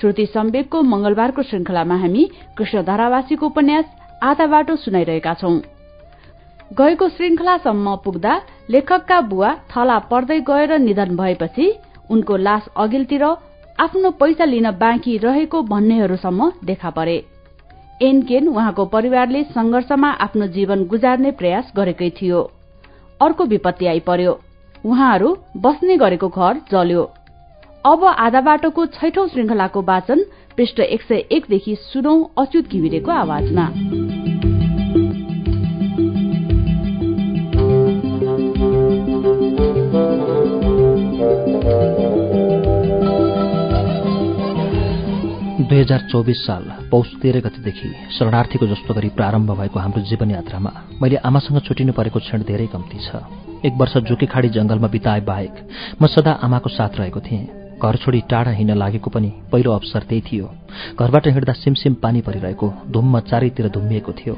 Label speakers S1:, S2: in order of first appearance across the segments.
S1: श्रुति सम्वेकको मंगलबारको श्रृंखलामा हामी कृष्ण धारावासीको उपन्यास आधा बाटो सुनाइरहेका छौं। गएको श्रृंखलासम्म पुग्दा लेखकका बुवा थला पर्दै गएर निधन भएपछि उनको लाश अघिल्तिर आफ्नो पैसा लिन बाँकी रहेको भन्नेहरूसम्म देखा परे। एनकेन उहाँको परिवारले संघर्षमा आफ्नो जीवन गुजार्ने प्रयास गरेकै थियो। अर्को विपत्ति आइपर्यो। उहाँहरू बस्ने गरेको घर जल्यो। अब आधा बाटोको छैठौं श्रृंखलाको वाचन पृष्ठ एक सय एकदेखि सुनौ अच्युत घिमिरेको आवाजमा।
S2: दुई हजार चौबिस साल पौष तेह्र गतिदेखि शरणार्थीको जस्तो गरी प्रारम्भ भएको हाम्रो जीवन यात्रामा मैले आमासँग छुटिनु परेको क्षण धेरै कम्ती छ। एक वर्ष जोकीखाडी जंगलमा बिताए बाहेक म सदा आमाको साथ रहेको थिएँ। घर छोडी टाढा हिँड्न लागेको पनि पहिलो अवसर त्यही थियो। घरबाट हिँड्दा सिमसिम पानी परिरहेको धुम्म चारैतिर धुम्मिएको थियो।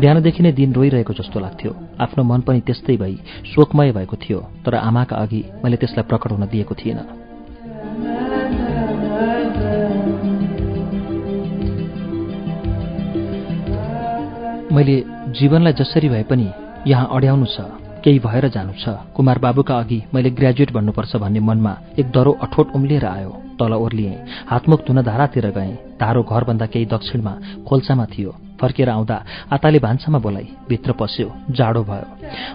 S2: बिहानदेखि नै दिन रोइरहेको जस्तो लाग्थ्यो। आफ्नो मन पनि त्यस्तै भई शोकमय भएको थियो तर आमाका अघि मैले त्यसलाई प्रकट हुन दिएको थिएन। मैले जीवनलाई जसरी भए पनि यहाँ अड्याउनु छ। केही भएर जानु छ। कुमार बाबुका अघि मैले ग्रेजुएट भन्नुपर्छ भन्ने मनमा एक डरो अठोट उम्लिएर आयो। तल ओर्लिएँ। हातमुख धुन धारातिर गएँ। धारो घरभन्दा केही दक्षिणमा खोल्सामा थियो। फर्केर आउँदा आताले भान्सामा बोलाई भित्र पस्यो जाडो भयो।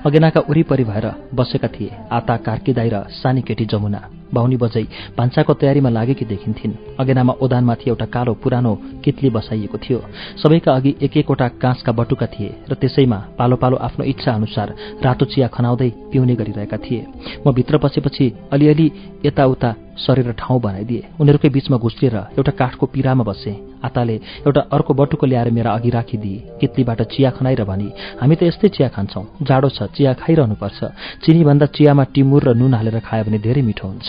S2: अगेनाका वरिपरि भएर बसेका थिए। आता कार्कीदाई र सानी केटी जमुना। बाहुनी बजै भान्साको तयारीमा लागेकी देखिन्थिन्। अगेनामा ओदानमाथि एउटा कालो पुरानो कितली बसाइएको थियो। सबैका अघि एक एकवटा काँसका बटुका थिए र त्यसैमा पालो पालो आफ्नो इच्छा अनुसार रातो चिया खनाउँदै पिउने गरिरहेका थिए। म भित्र पसेपछि अलिअलि यताउता सरेर ठाउँ बनाइदिए। उनीहरूकै बीचमा घुस्रिएर एउटा काठको पिरामा बसे। आताले एउटा अर्को बटुको ल्याएर मेरा अघि राखिदिए। कित्लीबाट चिया खनाएर भनी हामी त यस्तै चिया खान्छौँ। जाडो छ चिया खाइरहनुपर्छ। चिनीभन्दा चियामा टिमुर र नुन हालेर खायो भने धेरै मिठो हुन्छ।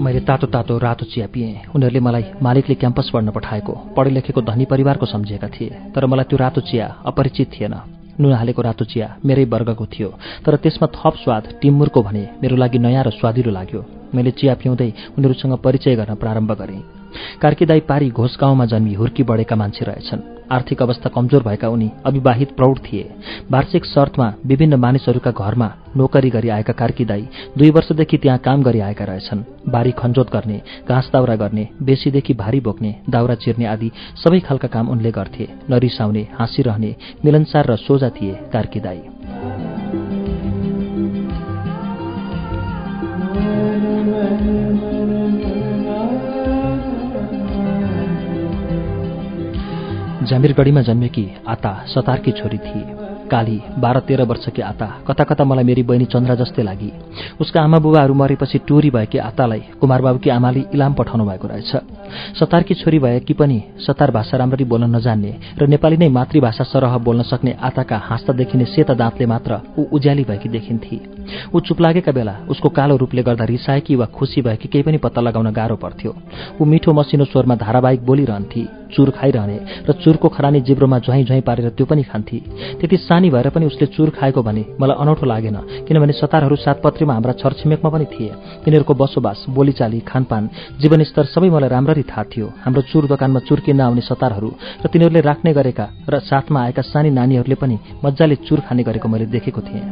S2: मैले तातो तातो रातो चिया पिएँ। उनीहरूले मलाई मालिकले क्याम्पस पढ्न पठाएको। पढे लेखेको धनी परिवारको सम्झिएका थिए। तर मलाई त्यो रातो चिया अपरिचित थिएन। नुन हालेको रातो चिया मेरै वर्गको थियो। तर त्यसमा थप स्वाद टिम्मुरको भने मेरो लागि नयाँ र स्वादिलो लाग्यो। मैले चिया पिउँदै उनीहरूसँग परिचय गर्न प्रारम्भ गरेँ। कार्कीदाई पारी घोष गाउँमा जन्मी हुर्की बढेका मान्छे रहेछन्। आर्थिक अवस्था कमजोर भएका उनी अविवाहित प्रौढ थिए। वार्षिक शर्तमा विभिन्न मानिसहरूका घरमा नोकरी गरी आएका कार्कीदाई दुई वर्षदेखि त्यहाँ काम गरी आएका रहेछन्। बारी खन्जोत गर्ने घाँस दाउरा गर्ने बेसीदेखि भारी बोक्ने दाउरा चिर्ने आदि सबै खालका काम उनले गर्थे। नरिसाउने हाँसिरहने मिलनसार र सोझा थिए कार्कीदाई। जामिरगढीमा जन्मेकी आता सतारकी छोरी थिए। काली बाह्र तेह्र वर्षकी आता। कता कता मलाई मेरी बहिनी चन्द्रा जस्तै लागि। उसका आमा बुबाहरू मरेपछि टोरी भएकी आतालाई कुमारबाबुकी आमाले इलाम पठाउनु भएको रहेछ। सतारकी छोरी भएकी पनि सतार भाषा राम्ररी बोल्न नजान्ने र नेपाली नै मातृभाषा सरह बोल्न सक्ने आताका हाँस्दा देखिने सेता दाँतले मात्र ऊ उज्याली भएकी देखिन्थे। ऊ चुप लागेका बेला उसको कालो रूपले गर्दा रिसाएकी वा खुसी भएकी केही पनि पत्ता लगाउन गाह्रो पर्थ्यो। ऊ मिठो मसिनो स्वरमा धारावाहिक बोलिरहन्थे चुर खाइरहने र चुरको खरानी जिब्रोमा झुवाई झुवाई पारेर त्यो पनि खान्थे। त्यति सानी भएर पनि उसले चुर खाएको भने मलाई अनौठो लागेन किनभने सतारहरू सातपत्रीमा हाम्रा छरछिमेकमा पनि थिए। तिनीहरूको बसोबास बोलीचाली खानपान जीवनस्तर सबै मलाई राम्ररी थाहा थियो। हाम्रो चुर दोकानमा चुर किन्न आउने सतारहरू र तिनीहरूले राख्ने गरेका र साथमा आएका सानी नानीहरूले पनि मजाले चुर खाने गरेको मैले देखेको थिएँ।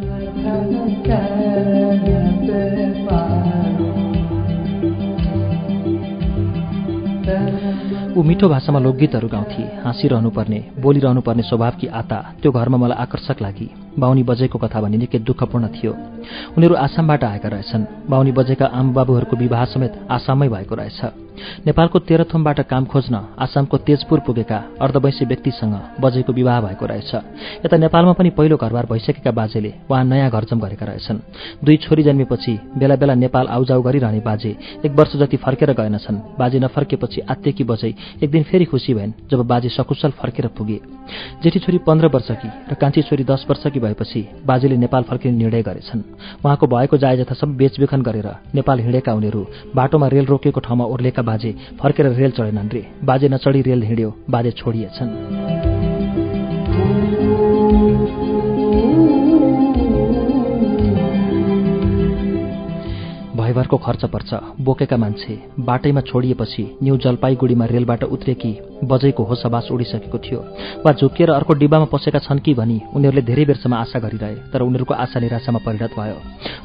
S2: ऊ मिठो भाषामा लोकगीतहरू गाउँथे। हाँसिरहनुपर्ने बोलिरहनुपर्ने स्वभावकी आता त्यो घरमा मलाई आकर्षक लागि। बाहुनी बजेको कथा भनी निकै दुःखपूर्ण थियो। उनीहरू आसामबाट आएका रहेछन्। बाहुनी बजेका आमबाबुहरूको विवाह समेत आसाममै भएको रहेछ। नेपालको तेह्रथोमबाट काम खोज्न आसामको तेजपुर पुगेका अर्धवैंशी व्यक्तिसँग बजेको विवाह भएको रहेछ। यता नेपालमा पनि पहिलो घरबार भइसकेका बाजेले उहाँ नयाँ घरजम गरेका रहेछन्। दुई छोरी जन्मेपछि बेला बेला नेपाल आउजाउ गरिरहने बाजे एक वर्ष जति फर्केर गएनछन्। बाजे नफर्केपछि आत्तेकी बजै एक दिन फेरि खुसी भएन जब बाजे सकुशल फर्केर पुगे। जेठी छोरी पन्ध्र वर्षकी र कान्छी छोरी दस वर्षकी भएपछि बाजेले नेपाल फर्किने निर्णय गरेछन्। उहाँको भएको जायजथा सब बेचबिखन गरेर नेपाल हिँडेका उनीहरू बाटोमा रेल रोकेको ठाउँमा ओर्लेका बाजे फर्केर रेल चढेनन् रे। बाजे नचढी रेल हिँड्यो बाजे छोडिएछन्। भयभरको खर्च पर्छ। बोकेका मान्छे बाटैमा छोडिएपछि न्यू जलपाइगुडीमा रेलबाट उत्रेकी बजैको होसबास उडिसकेको थियो। वा झुकिएर अर्को डिब्बामा पसेका छन् कि भनी उनीहरूले धेरै बेरसम्म आशा गरिरहे तर उनीहरूको आशा निराशामा परिणत भयो।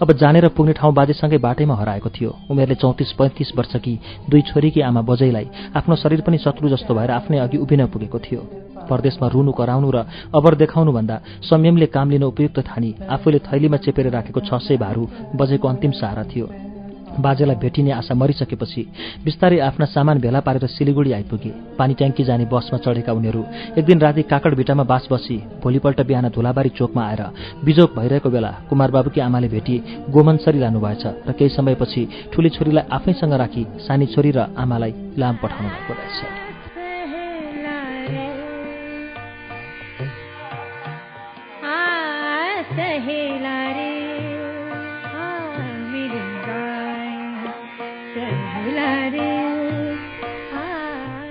S2: अब जानेर पुग्ने ठाउँ बाजेसँगै बाटैमा हराएको थियो। उनीहरूले चौतिस पैँतिस वर्षकी दुई छोरीकी आमा बजैलाई आफ्नो शरीर पनि शत्रु जस्तो भएर आफ्नै अघि उभिन पुगेको थियो। परदेशमा रुनु कराउनु र अबर देखाउनुभन्दा संयमले काम लिन उपयुक्त थानी आफूले थैलीमा चेपेर राखेको छ सय भारू बजेको अन्तिम सहारा थियो। बाजेलाई भेटिने आशा मरिसकेपछि बिस्तारै आफ्ना सामान भेला पारेर सिलिगुडी आइपुगे। पानी ट्याङ्की जाने बसमा चढेका उनीहरू एक दिन राति काकडभिटामा बास बसी भोलिपल्ट बिहान धुलाबारी चोकमा आएर बिजोक भइरहेको बेला कुमार बाबुकी आमाले भेटी गोमनसरी लानुभएछ र केही समयपछि ठुली छोरीलाई आफैसँग राखी सानी छोरी र आमालाई लाम पठाउनु भएको रहेछ।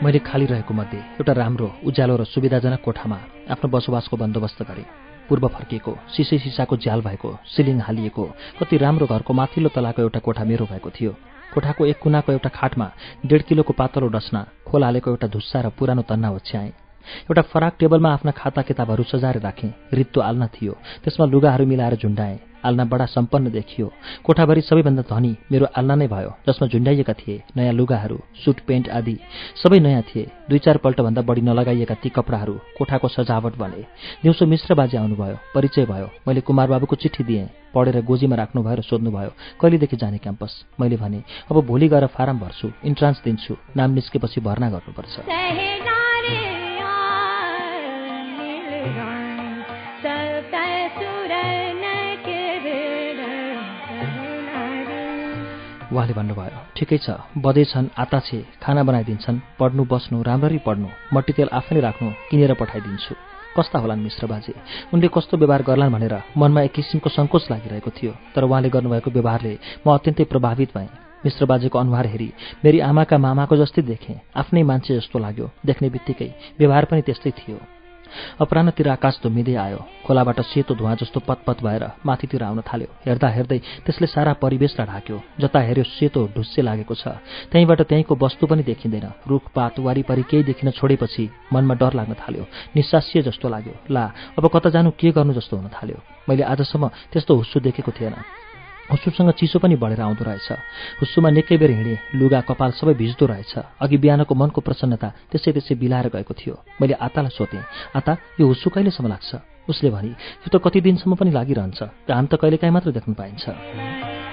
S2: मैले खाली रहेको मध्ये एउटा राम्रो उज्यालो र सुविधाजनक कोठामा आफ्नो बसोबासको बन्दोबस्त गरेँ। पूर्व फर्किएको सिसै सिसाको झ्याल भएको सिलिङ हालिएको कति राम्रो घरको माथिल्लो तलाको एउटा कोठा मेरो भएको थियो। कोठाको एक कुनाको एउटा खाटमा डेढ किलोको पातलो डस्ना खोल हालेको एउटा धुस्सा र पुरानो तन्ना ओछ्याएँ। एउटा फराक टेबलमा आफ्ना खाता किताबहरू सजाएर राखेँ रित्तो आल्ना थियो त्यसमा लुगाहरू मिलाएर झुन्डाएँ। आल्ना बडा सम्पन्न देखियो। कोठाभरि सबैभन्दा धनी मेरो आल्ना नै भयो जसमा झुन्डाइएका थिए नयाँ लुगाहरू सुट पेन्ट आदि सबै नयाँ थिए। दुई चार पल्टभन्दा बढी नलगाइएका ती कपडाहरू कोठाको सजावट बने। दिउँसो मिश्र बाजे आउनुभयो परिचय भयो। मैले कुमार बाबुको चिठी दिएँ पढेर गोजीमा राख्नुभयो र सोध्नुभयो कहिलेदेखि जाने क्याम्पस? मैले भने अब भोलि गएर फारम भर्छु इन्ट्रान्स दिन्छु नाम निस्केपछि भर्ना गर्नुपर्छ। उहाँले भन्नुभयो ठिकै छ बधै छन् आता छे खाना बनाइदिन्छन् पढ्नु बस्नु राम्ररी पढ्नु मट्टी तेल आफैले राख्नु किनेर पठाइदिन्छु। कस्ता होलान् मिश्र बाजे? उनले कस्तो व्यवहार गर्लान् भनेर मनमा एक किसिमको सङ्कोच लागिरहेको थियो तर उहाँले गर्नुभएको व्यवहारले म अत्यन्तै प्रभावित भएँ। मिश्र बाजेको अनुहार हेरी मेरी आमाका मामाको जस्तै देखेँ आफ्नै मान्छे जस्तो लाग्यो देख्ने बित्तिकै व्यवहार पनि त्यस्तै थियो। अपरान्नतिर आकाश धुम्मिँदै आयो। खोलाबाट सेतो धुवा जस्तो पतपत भएर माथितिर आउन थाल्यो। हेर्दा हेर्दै त्यसले सारा परिवेशलाई ढाक्यो जता हेऱ्यो सेतो ढुस्से लागेको छ। त्यहीँबाट त्यहीँको वस्तु पनि देखिँदैन। रुखपात वारिपारी केही देखिन छोडेपछि मनमा डर लाग्न थाल्यो। निस्सास्य जस्तो लाग्यो। ला अब कता जानु के गर्नु जस्तो हुन थाल्यो? मैले आजसम्म त्यस्तो हुस्सु देखेको थिएन। हुस्सुसँग चिसो पनि बढेर आउँदो रहेछ। हुस्सुमा निकै बेर हिँडेँ। लुगा कपाल सबै भिज्दो रहेछ। अघि बिहानको मनको प्रसन्नता त्यसै त्यसै बिलाएर गएको थियो। मैले आतालाई सोधेँ आता यो हुस्सु कहिलेसम्म लाग्छ? उसले भने यो त कति दिनसम्म पनि लागिरहन्छ। घाम त कहिलेकाहीँ मात्र देख्न पाइन्छ।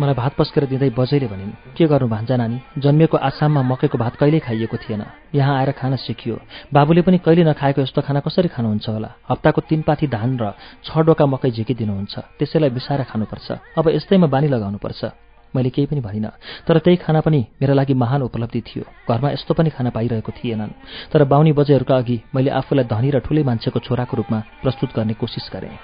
S2: मलाई भात पस्केर दिँदै बजैले भनिन् के गर्नु भान्जा नानी? जन्मिएको आसाममा मकैको भात कहिल्यै खाइएको थिएन। यहाँ आएर खान सिकियो। बाबुले पनि कहिले नखाएको यस्तो खाना कसरी खानुहुन्छ होला? हप्ताको तिन पाथी धान र छ डोका मकै झिकिदिनुहुन्छ। त्यसैलाई बिसाएर खानुपर्छ। अब यस्तैमा बानी लगाउनुपर्छ। मैले केही पनि भनिनँ। तर त्यही खाना पनि मेरा लागि महान उपलब्धि थियो। घरमा यस्तो पनि खाना पाइरहेको थिएनन्। तर बाहुनी बजेहरूका अघि मैले आफूलाई धनी र ठुलै मान्छेको छोराको रूपमा प्रस्तुत गर्ने कोसिस गरेँ।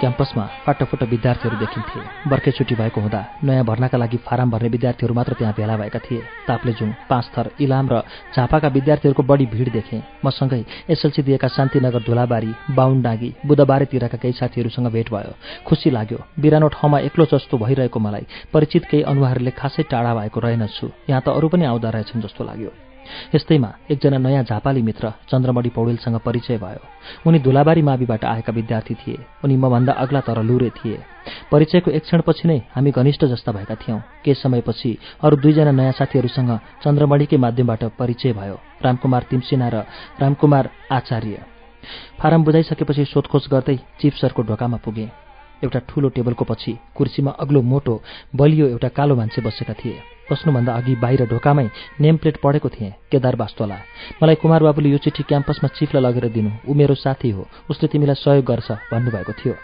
S2: क्याम्पसमा फाटोफुटो विद्यार्थीहरू देखिन्थे। बर्खे छुट्टी भएको हुँदा नयाँ भर्नाका लागि फारम भर्ने विद्यार्थीहरू मात्र त्यहाँ भेला भएका थिए। ताप्लेजुङ पाँचथर इलाम र झापाका विद्यार्थीहरूको बढी भिड देखेँ। मसँगै एसएलसी दिएका शान्तिनगर धुलाबारी बाहुनडाँगी बुधबारेतिरका केही साथीहरूसँग भेट भयो। खुसी लाग्यो। बिरानो ठाउँमा एक्लो जस्तो भइरहेको मलाई परिचित केही अनुहारले खासै टाढा भएको रहेनछु। यहाँ त अरू पनि आउँदा रहेछन् जस्तो लाग्यो। यस्तैमा एकजना नयाँ झापाली मित्र चन्द्रमणि पौडेलसँग परिचय भयो। उनी धुलाबारी माविबाट आएका विद्यार्थी थिए। उनी मभन्दा अग्ला तर लुरे थिए। परिचयको एक क्षणपछि नै हामी घनिष्ठ जस्ता भएका थियौँ। केही समयपछि अरू दुईजना नयाँ साथीहरूसँग चन्द्रमणिकै माध्यमबाट परिचय भयो। रामकुमार तिमसिना र रामकुमार आचार्य। फारम बुझाइसकेपछि सोधखोज गर्दै चिफ सरको ढोकामा पुगे। एउटा ठूलो टेबलको पछि कुर्सीमा अग्लो मोटो बलियो एउटा कालो मान्छे बसेका थिए। बस्नुभन्दा अघि बाहिर ढोकामै नेम प्लेट पढेको थिएँ केदार बास्तोला। मलाई कुमार बाबुले यो चिठी क्याम्पसमा चिफलाई लगेर दिनु। ऊ मेरो साथी हो। उसले तिमीलाई सहयोग गर्छ भन्नुभएको थियो।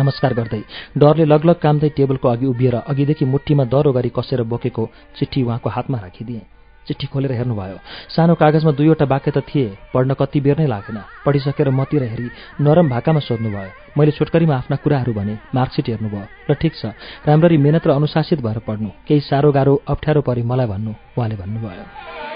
S2: नमस्कार गर्दै डरले लगलग कामदै टेबलको अघि उभिएर अघिदेखि मुठीमा दरो गरी कसेर बोकेको चिठी उहाँको हातमा राखिदिएँ। चिठी खोलेर हेर्नुभयो। सानो कागजमा दुईवटा वाक्य त थिए पढ्न कति बेर नै लागेन। पढिसकेर मतिर हेरी नरम भाकामा सोध्नुभयो मैले छोटकरीमा आफ्ना कुराहरू भने मार्कसिट हेर्नुभयो? र ठिक छ राम्ररी मेहनत र अनुशासित भएर पढ्नु केही साह्रो गाह्रो अप्ठ्यारो परे मलाई भन्नु उहाँले भन्नुभयो।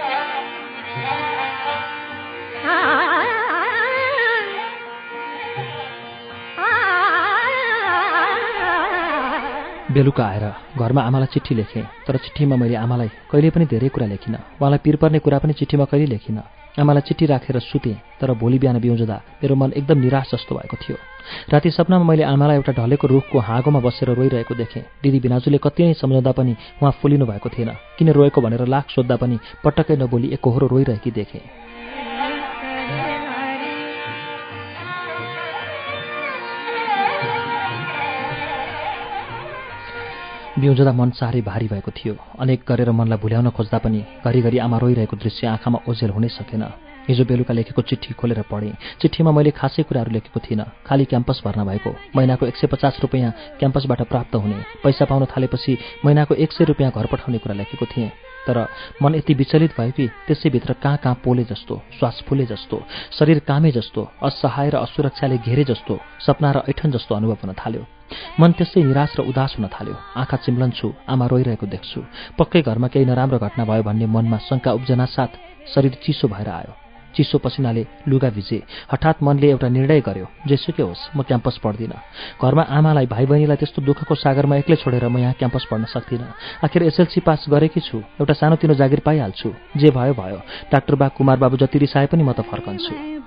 S2: बेलुका आएर घरमा आमालाई चिठी लेखेँ तर चिठीमा मैले आमालाई कहिले पनि धेरै कुरा लेखिनँ। उहाँलाई पिर पर्ने कुरा पनि चिठीमा कहिले लेखिनँ। आमालाई चिठी राखेर सुतेँ तर भोलि बिहान बिउजदा मेरो मन एकदम निराश जस्तो भएको थियो। राति सपनामा मैले आमालाई एउटा ढलेको रुखको हाँगोमा बसेर रोइरहेको देखेँ। दिदी बिनाजुले कति नै सम्झाउँदा पनि उहाँ फुलिनु भएको थिएन किन रोएको भनेर लाख सोद्धा पनि पटक्कै नबोली एकहोरो रोइरहेकी देखेँ। बिउजदा मन साह्रै भारी भएको थियो। अनेक गरेर मनलाई भुल्याउन खोज्दा पनि घरिघरि आमा रोइरहेको दृश्य आँखामा ओझेल हुनै सकेन। हिजो बेलुका लेखेको चिठी खोलेर पढेँ। चिठीमा मैले खासै कुराहरू लेखेको थिइनँ। खालि क्याम्पस भर्ना भएको। महिनाको एक सय पचास रुपियाँ क्याम्पसबाट प्राप्त हुने। पैसा पाउन थालेपछि महिनाको एक सय रुपियाँ घर पठाउने कुरा लेखेको थिएँ। तर मन यति विचलित भयो कि त्यसैभित्र कहाँ कहाँ पोले जस्तो श्वास फुले जस्तो शरीर कामे जस्तो असहाय र असुरक्षाले घेरे जस्तो सपना र ऐठन जस्तो अनुभव हुन थाल्यो। मन त्यसै निराश र उदास हुन थाल्यो। आँखा चिम्लन्छु आमा रोइरहेको देख्छु। पक्कै घरमा केही नराम्रो घटना भयो भन्ने मनमा शङ्का उब्जना साथ शरीर चिसो भएर आयो। चिसो पसिनाले लुगा भिजे। हठात मनले एउटा निर्णय गर्यो जेसुकै होस् म क्याम्पस पढ्दिनँ। घरमा आमालाई भाइ बहिनीलाई त्यस्तो दुःखको सागरमा एक्लै छोडेर म यहाँ क्याम्पस पढ्न सक्दिनँ। आखिर एसएलसी पास गरेकी छु एउटा सानोतिनो जागिर पाइहाल्छु। जे भयो भयो। डाक्टर बा कुमार बाबु जति रिसाए पनि म त फर्कन्छु।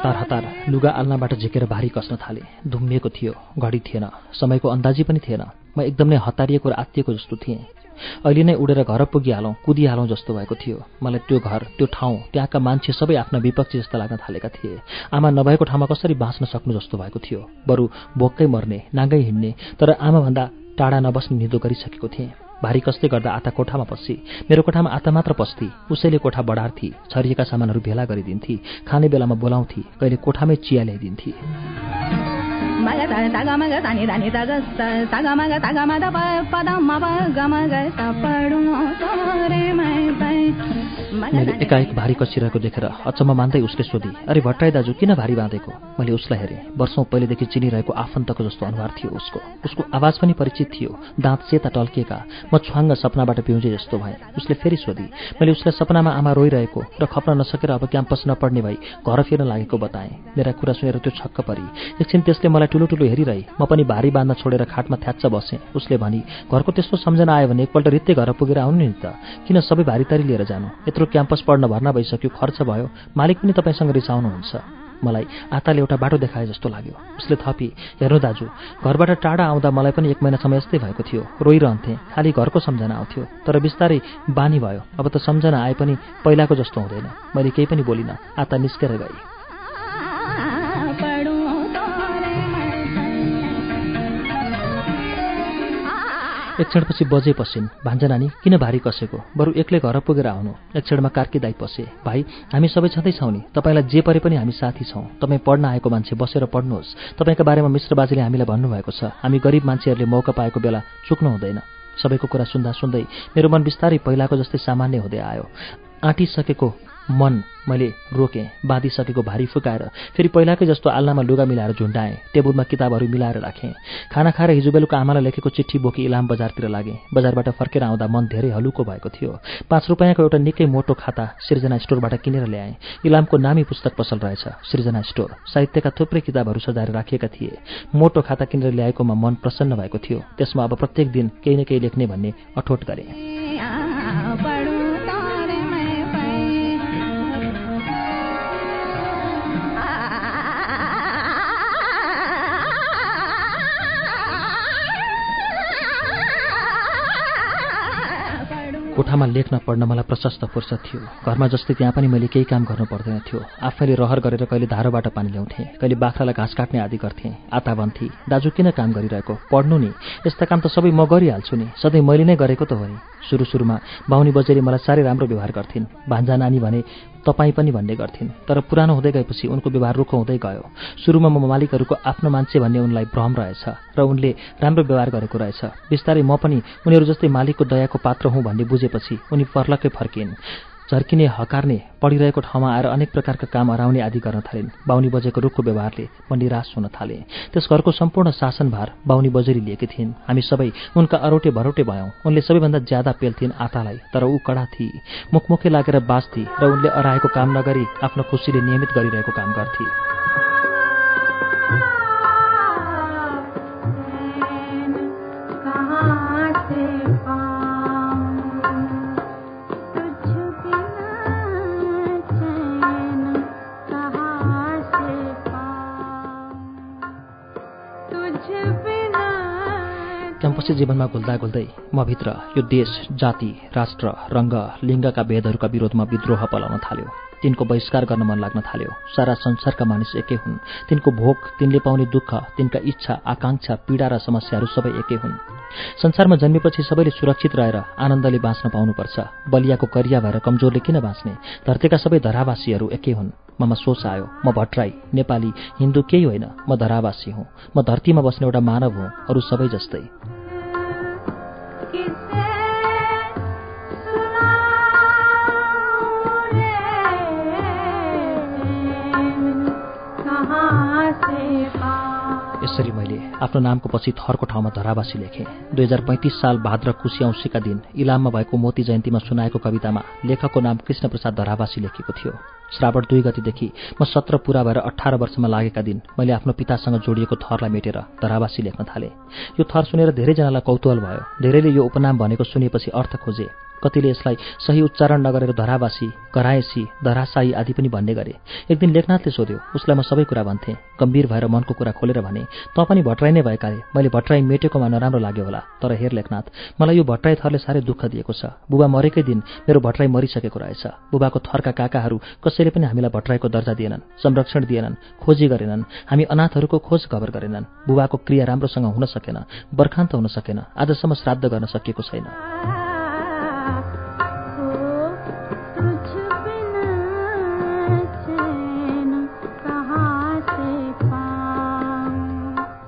S2: हतार हतार लुगा आल्नाबाट झिकेर भारी कस्न थाले। धुम्मिएको थियो घडी थिएन समयको अन्दाजी पनि थिएन। म एकदमै हतारिएको र आत्तिएको जस्तो थिएँ। अहिले नै उडेर घर पुगिहालौँ कुदिहालौँ जस्तो भएको थियो। मलाई त्यो घर त्यो ठाउँ त्यहाँका मान्छे सबै आफ्ना विपक्षी जस्ता लाग्न थालेका थिए। आमा नभएको ठाउँमा कसरी बाँच्न सक्नु जस्तो भएको थियो? बरु भोककै मर्ने नाङ्गै हिँड्ने तर आमाभन्दा टाढा नबस्ने निदो गरिसकेको थिएँ। भारी कसले गर्दा आता कोठामा पस्छी मेरो कोठामा आता मात्र पस्थी। उसैले कोठा बढार्थी छरिएका सामानहरू भेला गरिदिन्थी खाने बेलामा बोलाउँथी कहिले कोठामै चिया ल्याइदिन्थी। मैले एकाएक भारी कसिरहेको देखेर अचम्म मान्दै उसले सोधी अरे भट्टाई दाजु किन भारी बाँधेको? मैले उसलाई हेरेँ। वर्षौँ पहिलेदेखि चिनिरहेको आफन्तको जस्तो अनुहार थियो उसको। उसको आवाज पनि परिचित थियो। दाँत सेता टल्किएका। म छुवाङ्ग सपनाबाट पिउँझे जस्तो भएँ। उसले फेरि सोधी मैले उसलाई सपनामा आमा रोइरहेको र खप्न नसकेर अब क्याम्पस नपढ्ने भई घर फिर्न लागेको बताएँ। मेरा कुरा सुनेर त्यो छक्क परी। एकछिन त्यसले मलाई ठुलो ठुलो हेरिरहे। म पनि भारी बाँध्न छोडेर खाटमा थ्याच्च बसेँ। उसले भनी घरको त्यस्तो सम्झना आयो भने एकपल्ट रित्ते घर पुगेर आउनु नि त। किन सबै भारी तारी लिएर जानु? यत्रो क्याम्पस पढ्न भर्ना भइसक्यो खर्च भयो। मालिक पनि तपाईँसँग रिसाउनुहुन्छ। मलाई आताले एउटा बाटो देखाए जस्तो लाग्यो। उसले थपी हेर्नु दाजु घरबाट टाढा आउँदा मलाई पनि एक महिनासम्म यस्तै भएको थियो। रोइरहन्थेँ खालि घरको सम्झना आउँथ्यो। तर बिस्तारै बानी भयो। अब त सम्झना आए पनि पहिलाको जस्तो हुँदैन। मैले केही पनि बोलिनँ। आता निस्केर गएँ। एक क्षणपछि बजे पसिन् भान्जा नानी किन भारी कसेको? बरु एक्लै घर पुगेर आउनु। एक क्षणमा कार्की दाई पसे। भाइ हामी सबै छँदैछौँ नि। तपाईँलाई जे परे पनि हामी साथी छौँ। तपाईँ पढ्न आएको मान्छे बसेर पढ्नुहोस्। तपाईँको बारेमा मिश्र बाजेले हामीलाई भन्नुभएको छ। हामी गरिब मान्छेहरूले मौका पाएको बेला चुक्नु हुँदैन। सबैको कुरा सुन्दा सुन्दै मेरो मन बिस्तारै पहिलाको जस्तै सामान्य हुँदै आयो। आँटिसकेको मन मैले रोकेँ बाँधिसकेको भारी फुकाएर। फेरि पहिलाकै जस्तो आल्नामा लुगा मिलाएर झुन्डाएँ टेबुलमा किताबहरू मिलाएर राखेँ। खाना खाएर हिजो बेलुका आमालाई लेखेको चिठी बोकी इलाम बजारतिर लागेँ। बजारबाट फर्केर आउँदा मन धेरै हलुको भएको थियो। पाँच रुपियाँको एउटा निकै मोटो खाता सृजना स्टोरबाट किनेर ल्याएँ। इलामको नामी पुस्तक पसल रहेछ सृजना स्टोर। साहित्यका थुप्रै किताबहरू सजाएर राखिएका थिए। मोटो खाता किनेर ल्याएकोमा मन प्रसन्न भएको थियो। त्यसमा अब प्रत्येक दिन केही न केही लेख्ने भन्ने अठोट गरेँ। कोठामा लेख्न पढ्न मलाई प्रशस्त फुर्सद थियो। घरमा जस्तै त्यहाँ पनि मैले केही काम गर्नु पर्दैन थियो। आफैले रहर गरेर कहिले धारोबाट पानी ल्याउँथेँ कहिले बाख्रालाई घाँस काट्ने आदि गर्थेँ। आता भन्थे दाजु किन काम गरिरहेको? पढ्नु नि। यस्ता काम त सबै म गरिहाल्छु नि। सधैँ मैले नै गरेको त हो सुरु सुरुमा बाहुनी बजेरी मलाई साह्रै राम्रो व्यवहार गर्थिन्। भान्जा नानी भने तपाईँ पनि भन्ने गर्थिन्। तर पुरानो हुँदै गएपछि उनको व्यवहार रुखो हुँदै गयो। सुरुमा म मालिकहरूको आफ्नो मान्छे भन्ने उनलाई भ्रम रहेछ र उनले राम्रो व्यवहार गरेको रहेछ। बिस्तारै म पनि उनीहरू जस्तै मालिकको दयाको पात्र हुँ भन्ने बुझेपछि उनी पर्लकै फर्किन्। झर्किने हकार्ने पढिरहेको ठाउँमा आएर अनेक प्रकारका काम हराउने आदि गर्न थालिन्। बाहुनी बजेको रुखको व्यवहारले म निराश हुन थाले। त्यस घरको सम्पूर्ण शासनभार बाहुनी बजेरी लिएकी थिइन्। हामी सबै उनका अरोटे भरोटे भयौँ। उनले सबैभन्दा ज्यादा पेल्थिन् आतालाई तर ऊ कडा थिए मुखमुखै लागेर बाँच्थे र उनले अराएको काम नगरी आफ्नो खुसीले नियमित गरिरहेको काम गर्थे। क्याम्पसी जीवनमा घुल्दा घुल्दै म भित्र यो देश जाति राष्ट्र रङ्ग लिङ्गका भेदहरूका विरोधमा विद्रोह पलाउन थाल्यो। तिनको बहिष्कार गर्न मन लाग्न थाल्यो। सारा संसारका मानिस एकै हुन्। तिनको भोग तिनले पाउने दुःख तिनका इच्छा आकाङ्क्षा पीडा र समस्याहरू सबै एकै हुन्। संसारमा जन्मेपछि सबैले सुरक्षित रहेर आनन्दले बाँच्न पाउनुपर्छ। बलियाको करिया भएर कमजोरले किन बाँच्ने? धरतीका सबै धरावासीहरू एकै हुन्। ममा सोच आयो म भट्टराई नेपाली हिन्दू केही होइन म धरावासी हुँ। म धरतीमा बस्ने एउटा मानव हुँ अरू सबै जस्तै। यसरी आफ्नो नामको पछि थरको ठाउँमा धरावासी लेखेँ। दुई हजार पैँतिस साल भाद्र कुशी औँसीका दिन इलाममा भएको मोती जयन्तीमा सुनाएको कवितामा लेखकको नाम कृष्णप्रसाद धरावासी लेखेको थियो। श्रावण दुई गतिदेखि म सत्र पुरा भएर अठार वर्षमा लागेका दिन मैले आफ्नो पितासँग जोडिएको थरलाई मेटेर धरावासी लेख्न थालेँ। यो थर सुनेर धेरैजनालाई कौतूहल भयो। धेरैले यो उपनाम भनेको सुनेपछि अर्थ खोजे। कतिले यसलाई सही उच्चारण नगरेर धरावासी कराएसी धरासाई आदि पनि भन्ने गरे। एक दिन लेखनाथले सोध्यो उसलाई म सबै कुरा भन्थेँ। गम्भीर भएर मनको कुरा खोलेर भने त पनि भट्टराई नै भएकाले? मैले भट्टराई मेटेकोमा नराम्रो लाग्यो होला। तर हेर लेखनाथ मलाई यो भट्टराई थरले साह्रै दुःख दिएको छ। बुबा मरेकै दिन मेरो भट्टराई मरिसकेको रहेछ। बुबाको थरका काकाहरू कसैले पनि हामीलाई भट्टराईको दर्जा दिएनन् संरक्षण दिएनन् खोजी गरेनन्। हामी अनाथहरूको खोज खबर गरेनन्। बुबाको क्रिया राम्रोसँग हुन सकेन बर्खान्त हुन सकेन आजसम्म श्राद्ध गर्न सकिएको छैन।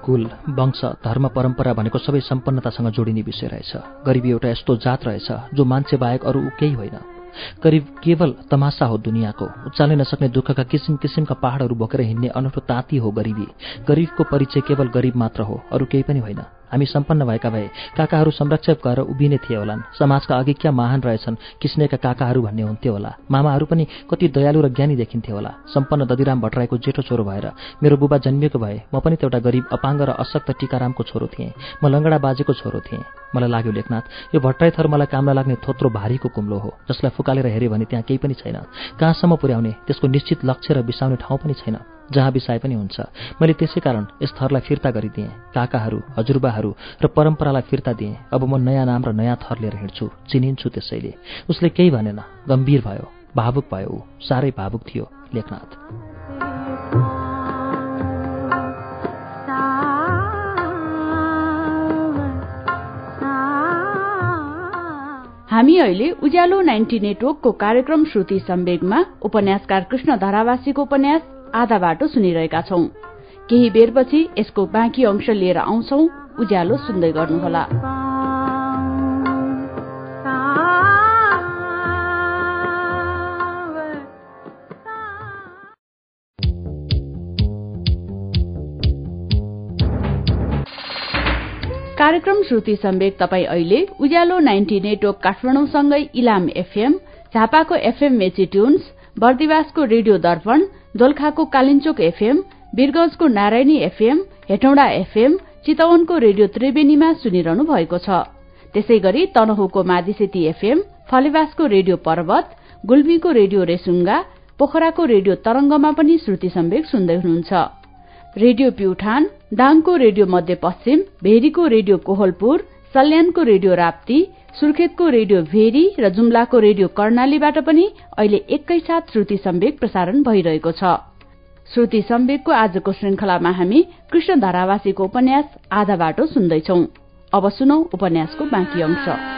S2: कुल वंश धर्म परम्परा भनेको सबै सम्पन्नतासँग जोडिने विषय रहेछ। गरिबी एउटा यस्तो जात रहेछ जो मान्छे बाहेक अरू केही होइन। गरिब केवल तमासा हो दुनियाँको। उचाल्नै नसक्ने दुःखका किसिम किसिमका पहाडहरू बोकेर हिँड्ने अनौठो ताती हो गरिबी। गरिबको परिचय केवल गरिब मात्र हो अरू केही पनि होइन। हामी सम्पन्न भएका भए काकाहरू संरक्षक गएर उभिने थिए होलान्। समाजका अघि क्या महान रहेछन् किस्नेका काकाहरू भन्ने हुन्थ्यो होला। मामाहरू पनि कति दयालु र ज्ञानी देखिन्थ्यो होला। सम्पन्न ददिराम भट्टराईको जेठो छोरो भएर मेरो बुबा जन्मिएको भए म पनि त एउटा गरिब अपाङ्ग र अशक्त टिकारामको छोरो थिएँ। म लङ्गडा बाजेको छोरो थिएँ। मलाई लाग्यो लेखनाथ यो भट्टराई थर मलाई काम लाग्ने थोत्रो भारीको कुम्लो हो जसलाई फुकालेर हेऱ्यो भने त्यहाँ केही पनि छैन। कहाँसम्म पुर्याउने त्यसको निश्चित लक्ष्य र बिसाउने ठाउँ पनि छैन। जहाँ बिसाए पनि हुन्छ। मैले त्यसै कारण यस थरलाई फिर्ता गरिदिएँ। काकाहरू हजुरबाहरू र परम्परालाई फिर्ता दिएँ। अब म नयाँ नाम र नयाँ थर लिएर हिँड्छु चिनिन्छु त्यसैले। उसले केही भनेन गम्भीर भयो भावुक भयो ऊ। साह्रै भावुक थियो लेखनाथ।
S1: हामी अहिले उज्यालो नाइन्टी नेटवर्कको कार्यक्रम श्रुति सम्वेगमा उपन्यासकार कृष्ण धरावासीको उपन्यास आधा बाटो सुनिरहेका छौं। केही बेरपछि यसको बाँकी अंश लिएर आउँछौ उज्यालो सुन्दै गर्नुहोला। कार्यक्रम श्रुति सम्वेक तपाईँ अहिले उज्यालो नाइन्टी नेटवर्क काठमाडौँसँगै इलाम एफएम झापाको एफएम मेची ट्युन्स बर्दिवासको रेडियो दर्पण दोलखाको कालिन्चोक एफएम वीरगंजको नारायणी एफएम हेटौँडा एफएम चितवनको रेडियो त्रिवेणीमा सुनिरहनु भएको छ। त्यसै गरी तनहुको मादिसेती एफएम फलेवासको रेडियो पर्वत गुल्मीको रेडियो रेसुङ्गा पोखराको रेडियो तरंगमा पनि श्रुति सम्वेक सुन्दै हुनुहुन्छ। रेडियो प्युठान दाङको रेडियो मध्यपश्चिम भेरीको रेडियो कोहलपुर सल्यानको रेडियो राप्ती सुर्खेतको रेडियो भेरी र जुम्लाको रेडियो कर्णालीबाट पनि अहिले एकैसाथ श्रुति सम्वेक प्रसारण भइरहेको छ। श्रुति सम्वेकको आजको श्रृंखलामा हामी कृष्ण धारावासीको उपन्यास आधा बाटो सुन्दैछौ। अब सुनौ उपन्यासको बाँकी अंश।